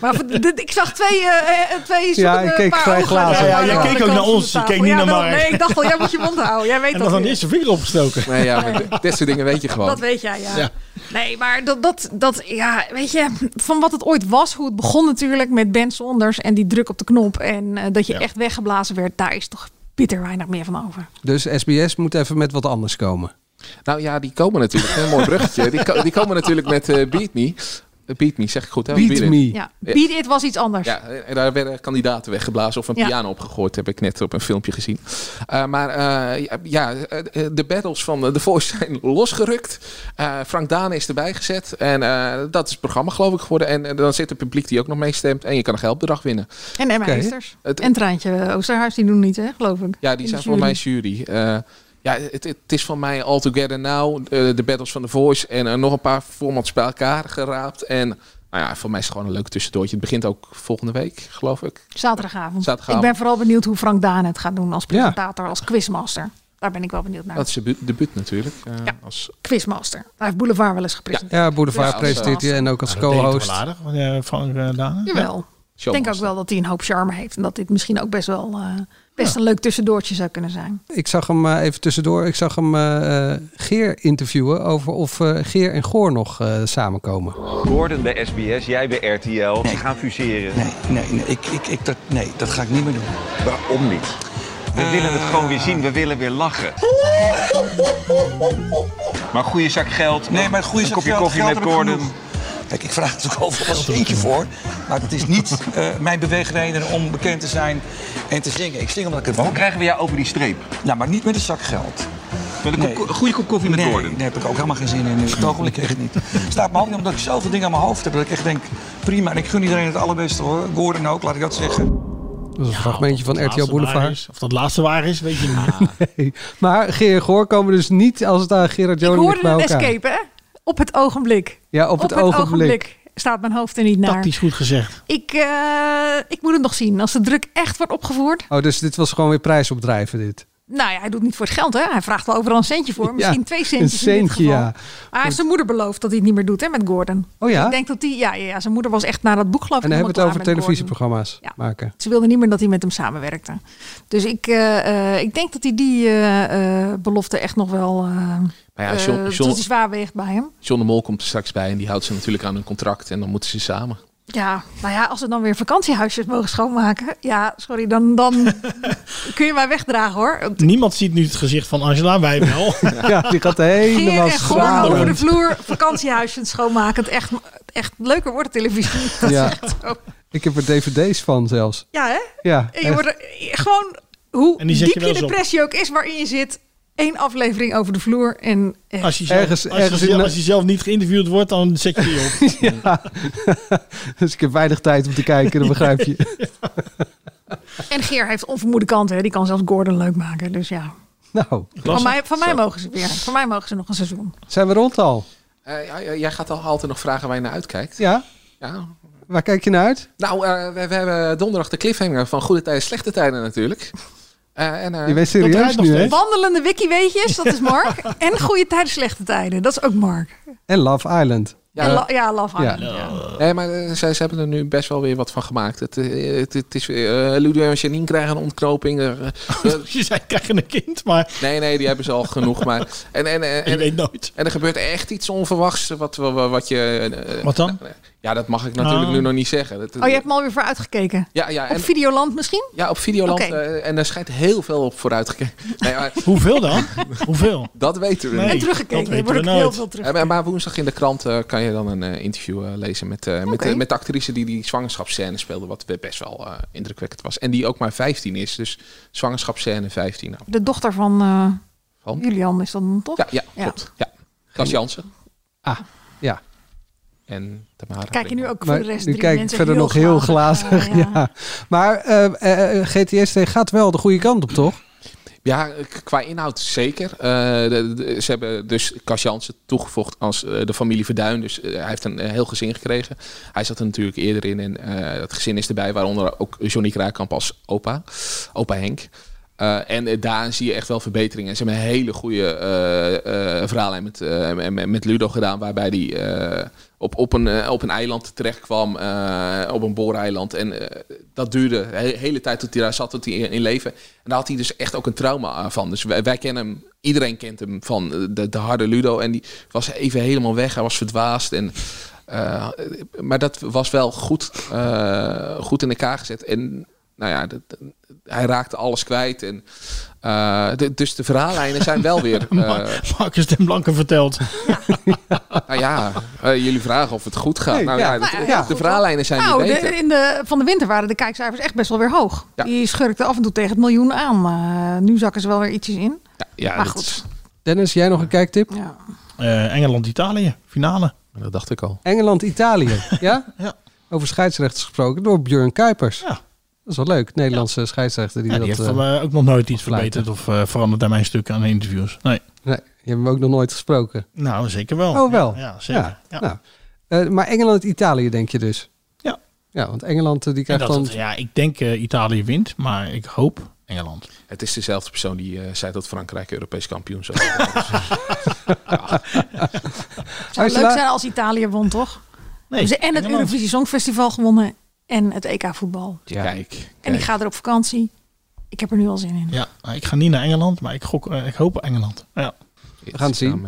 maar voor- dit- ik zag twee, eh, eh, twee Ja, ik keek paar vrij ogen glazen. Ja, de jij keek ook naar de ons, je keek niet Ja, naar Mark. Nee, ik dacht al, jij moet je mond houden. Jij weet En dat dan eerst zijn vinger opgestoken. Nee, ja, maar dit soort dingen weet je gewoon. Dat weet jij, ja. Ja. Nee, maar dat, dat, dat, ja, weet je, van wat het ooit was, hoe het begon natuurlijk met Ben Sonders en die druk op de knop en eh, dat je Ja. echt weggeblazen werd, daar is toch bitter weinig meer van over. Dus SBS moet even met wat anders komen. Nou ja, die komen natuurlijk. Een mooi bruggetje. Die, ko- die komen natuurlijk met eh, Beat Me. Eh, Beat Me, zeg ik goed hè? Beat. Me. Ja, Beat It was iets anders. Ja, en daar werden kandidaten weggeblazen of een Ja. piano opgegooid, heb ik net op een filmpje gezien. Eh, maar eh, ja, eh, de battles van The Voice zijn losgerukt. Eh, Frank Daan is erbij gezet en eh, dat is het programma geloof ik geworden. En, eh, dan zit het publiek die ook nog meestemt en je kan een geldbedrag winnen. En Emma. Heesters. Het- En Treintje Oosterhuis, die doen niet, hè, geloof ik. Ja, die zijn voor mij jury. Ja, het, het is van mij All Together Now, eh, de battles van The Voice en eh, nog een paar formats bij elkaar geraapt. En nou ja, voor mij is het gewoon een leuk tussendoortje. Het begint ook volgende week, geloof ik. Zaterdagavond. Zaterdagavond. Ik ben vooral benieuwd hoe Frank Daan het gaat doen als presentator, als quizmaster. Daar ben ik wel benieuwd naar. Dat is zijn bu- debuut natuurlijk. eh, als, Quizmaster. Hij heeft Boulevard wel eens gepresenteerd. Ja, Boulevard Ja, presenteert hij en ook als Ja, co-host. toch wel aardig, eh, Frank Daan. Jawel. Ik denk ook wel dat hij een hoop charme heeft. En dat dit misschien ook best wel eh, best een leuk tussendoortje zou kunnen zijn. Ik zag hem eh, even tussendoor. Ik zag hem eh, Geer interviewen over of eh, Geer en Goor nog eh, samenkomen. Gordon bij SBS, jij bij RTL. Die gaan fuseren. Nee, nee, nee, ik, ik, ik, dat, nee, dat ga ik niet meer doen. Waarom niet? We willen het gewoon weer zien, we willen weer lachen. Maar een goede zak geld. Nee, maar een goede een zak kopje geld- koffie geld met Gordon. Kijk, ik vraag er natuurlijk overal een centje voor. Maar dat is niet eh, mijn beweegreden om bekend te zijn en te zingen. Ik zing omdat ik het hoe krijgen we jou over die streep? Nou, maar niet met een zak geld. Met een, een goede kop koffie met nee, Gordon. daar heb ik ook helemaal geen zin in. het ogenblik echt niet. Staat me ook niet omdat ik zoveel dingen aan mijn hoofd heb. Dat ik echt denk, prima. En ik gun iedereen het allerbeste hoor. Gordon ook, laat ik dat zeggen. Dat is een fragmentje van RTL Boulevard. is, Of dat laatste waar is, weet je niet. Nee. Maar Geer en Goor komen dus niet als het aan Gerard Ik Joling ligt hoorde bij een elkaar. escape, hè? Op het ogenblik. Ja, op het ogenblik. staat mijn hoofd er niet naar. Tactisch goed gezegd. Ik, eh, ik moet het nog zien. Als de druk echt wordt opgevoerd. Oh, dus dit was gewoon weer prijsopdrijven dit. Nou ja, hij doet niet voor het geld, hè? Hij vraagt wel overal een centje voor. Misschien Ja, twee centjes een in dit centje, geval. ja. Maar hij heeft zijn moeder beloofd dat hij het niet meer doet, hè, met Gordon. Oh ja? Ik denk dat hij, ja, ja, ja, zijn moeder was echt naar dat boek geloof ik. En dan hebben we het over televisieprogramma's Ja. maken. Ze wilde niet meer dat hij met hem samenwerkte. Dus ik, eh, eh, ik denk dat hij die eh, eh, belofte echt nog wel. Maar ja, eh, John- tot zwaar weegt bij hem. John de Mol komt er straks bij en die houdt ze natuurlijk aan hun contract en dan moeten ze samen. Ja, nou ja, als we dan weer vakantiehuisjes mogen schoonmaken. Ja, sorry, dan, dan kun je mij wegdragen hoor. Niemand ziet nu het gezicht van Angela, wij wel. ja, die gaat helemaal stralen. over de vloer, vakantiehuisjes schoonmaken. Het echt, echt leuker wordt de televisie. Dat Ja. is echt zo. Ik heb er dvd's van zelfs. Ja, hè? Ja, En je echt. wordt er, gewoon hoe En die zet je diep je op. depressie ook is waarin je zit. Eén aflevering over de vloer. En eh, Als je, zelf, Ergens- als, ergens je, in de- als je zelf niet geïnterviewd wordt, dan zet je je op. ja. dus ik heb weinig tijd om te kijken, dat begrijp je. En Geer heeft onvermoede kanten. Hè. Die kan zelfs Gordon leuk maken. Dus ja. Nou, Van mij, van mij mogen ze weer. Van mij mogen ze nog een seizoen. zijn we rond al? Eh, ja, jij gaat al altijd nog vragen waar je naar uitkijkt. Ja? Ja. Waar kijk je naar uit? Nou, eh, we, we hebben donderdag de cliffhanger van Goede Tijden, Slechte Tijden natuurlijk. Eh, en, eh, Je bent serieus nu, hè? Wandelende wiki-weetjes, dat is Mark. En goede tijden, slechte tijden. Dat is ook Mark. En Love Island. Ja. Ja, Love. Island. Ja. Nee, maar eh, ze, ze hebben er nu best wel weer wat van gemaakt. Het, het, het is weer, Ludo en Janine krijgen een ontknoping. Je zei, krijgen een kind, maar nee, nee, die hebben ze al genoeg. Maar, en, en, en, je en, weet nooit. en er gebeurt echt iets onverwachts. Wat, wat, wat je, Wat dan? Ja, dat mag ik natuurlijk Oh. nu nog niet zeggen. Dat, Oh, je hebt hem alweer voor uitgekeken. ja, ja, Op en, Videoland misschien? ja, op Videoland. Eh, en er schijnt heel veel op vooruitgekeken. Nee, maar Hoeveel dan? Hoeveel? dat weten we Nee. niet. En teruggekeken. dat weten wordt we heel veel terug. Eh, maar- maar woensdag in de krant eh, kan je dan een eh, interview eh, lezen met, eh, met, met de actrice die die zwangerschapsscène speelde. Wat best wel eh, indrukwekkend was. En die ook maar 15 is. Dus zwangerschapsscène 15. Nou, De dochter van, eh, Van? Julian is dat dan toch? ja, ja, klopt. Ja. Jansen. Ah, ja. En Tamara. Kijk je nu ook voor Maar de rest nu drie kijk ik mensen verder nog heel glazig. Ja. ja. Maar eh, eh, GTST gaat wel de goede kant op, toch? Ja, qua inhoud zeker. Eh, de- de- ze hebben dus Cas Jansen toegevoegd als de familie Verduin. Dus hij heeft een heel gezin gekregen. Hij zat er natuurlijk eerder in en eh, het gezin is erbij. Waaronder ook Johnny Kraaikamp als opa. Opa Henk. Eh, en eh, daar zie je echt wel verbeteringen. Ze hebben een hele goede eh, eh, verhaallijn met, met, met Ludo gedaan, waarbij eh, op, op, een, op een eiland terecht kwam, op een booreiland. En dat duurde de he- hele tijd tot hij daar zat, tot hij in, leven. En daar had hij dus echt ook een trauma van. Dus wij, wij kennen hem, iedereen kent hem van de, de harde Ludo. En die was even helemaal weg, hij was verdwaasd. En, maar dat was wel goed, goed in elkaar gezet. En nou ja, dat- hij raakte alles kwijt. En, eh, de- dus de verhaallijnen zijn wel weer... Eh, Marcus den Blanke vertelt. nou ja, eh, jullie vragen of het goed gaat. Nee, nou ja. ja, ja, de, verhaallijnen zijn Nou, weer de- beter. in de, van de winter waren de kijkcijfers echt best wel weer hoog. Die schurkten af en toe tegen het miljoen aan. Eh, nu zakken ze wel weer ietsjes in. Ja, maar goed. is- Dennis, jij nog een kijktip? Ja. Eh, Engeland-Italië, finale. Dat dacht ik al. Engeland-Italië, ja? Ja. Over scheidsrechters gesproken door Björn Kuipers. Ja. Dat is wel leuk. Nederlandse scheidsrechter die Ja, die dat... heeft eh, van mij ook nog nooit iets fluiten. verbeterd of eh, veranderd aan mijn stukken aan de interviews. Nee. Nee, je hebt hem ook nog nooit gesproken. Nou, zeker wel. Oh, wel? Ja, ja, zeker. Ja. Nou, eh, maar Engeland-Italië denk je dus? Ja. Ja, want Engeland eh, die krijgt dat dan... het- ja, ik denk eh, Italië wint, maar ik hoop Engeland. Het is dezelfde persoon die eh, zei dat Frankrijk Europees kampioen zou Zou Angela? leuk zijn als Italië won, toch? Nee, ze en het Engeland. Eurovisie Songfestival gewonnen en het EK voetbal. Kijk. En ik ga er op vakantie. Ik heb er nu al zin in. Ja, ik ga niet naar Engeland, maar ik, gok, eh, ik hoop Engeland. Ja. We gaan het zien.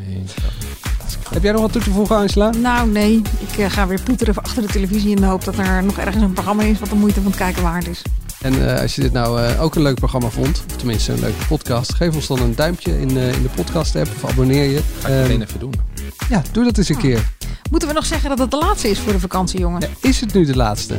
Heb jij nog wat toe te voegen, Angela? Nou nee, ik eh, ga weer ploeteren achter de televisie in de hoop dat er nog ergens een programma is wat de moeite van het kijken waard is. En eh, als je dit nou eh, ook een leuk programma vond, of tenminste een leuke podcast, geef ons dan een duimpje in, eh, in de podcast app of abonneer je. Ga ik Ehm, meteen even doen. ja, doe dat eens een keer. Moeten we nog zeggen dat het de laatste is voor de vakantie, jongen? Is het nu de laatste?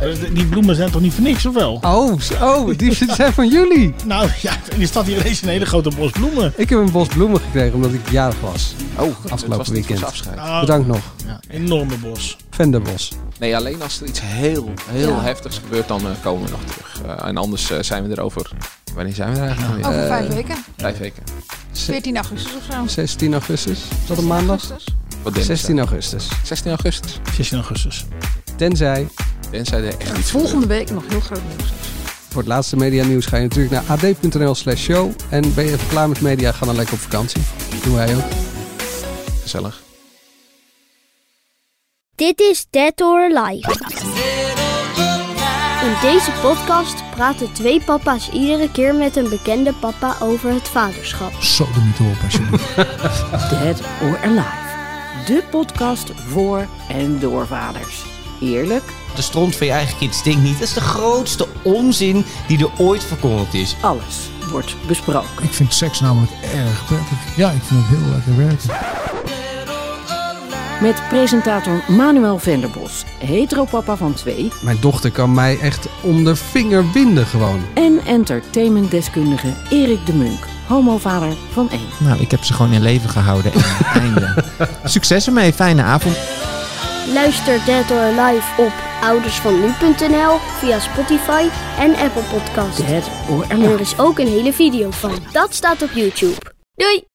Eh, Die bloemen zijn toch niet voor niks, of wel? Oh, oh die zijn van jullie. Nou ja, er staat hier ineens een hele grote bos bloemen. Ik heb een bos bloemen gekregen omdat ik jarig was. Oh, het was afgelopen weekend. afscheid. Ah, Bedankt nog. Ja, enorme bos. Venderbos. Nee, alleen als er iets heel, heel Ja. heftigs gebeurt, dan eh, komen we nog terug. Eh, en anders eh, zijn we er over... Wanneer zijn we er eigenlijk? Over vijf weken. Vijf weken. 14 augustus of zo. 16 augustus. Is dat een maandag? Augustus. Wat denk je? 16 augustus. 16 augustus. 16 augustus. Tenzij Tenzij er echt iets Volgende week nog heel groot nieuws. is. voor het laatste media nieuws ga je natuurlijk naar ad.nl slash show. En ben je even klaar met media, ga dan lekker op vakantie. Doen wij ook. Gezellig. Dit is Dead or Alive. In deze podcast praten twee papa's iedere keer met een bekende papa over het vaderschap. Zo er niet op alsjeblieft. Dead or Alive. De podcast voor en door vaders. Eerlijk, De stront van je eigen kind stinkt niet. Dat is de grootste onzin die er ooit verkondigd is. alles wordt besproken. Ik vind seks namelijk erg prettig. Ja, ik vind het heel lekker werken. Met presentator Manuel Venderbos, heteropapa van twee... Mijn dochter kan mij echt om de vinger winden gewoon. en entertainmentdeskundige Erik de Munk, homovader van één. Nou, ik heb ze gewoon in leven gehouden. En einde. Succes ermee. Fijne avond. Luister Dead or Alive op oudersvannu.nl via Spotify en Apple Podcasts. Dead or En er Alive. is ook een hele video van. Dat staat op YouTube. Doei!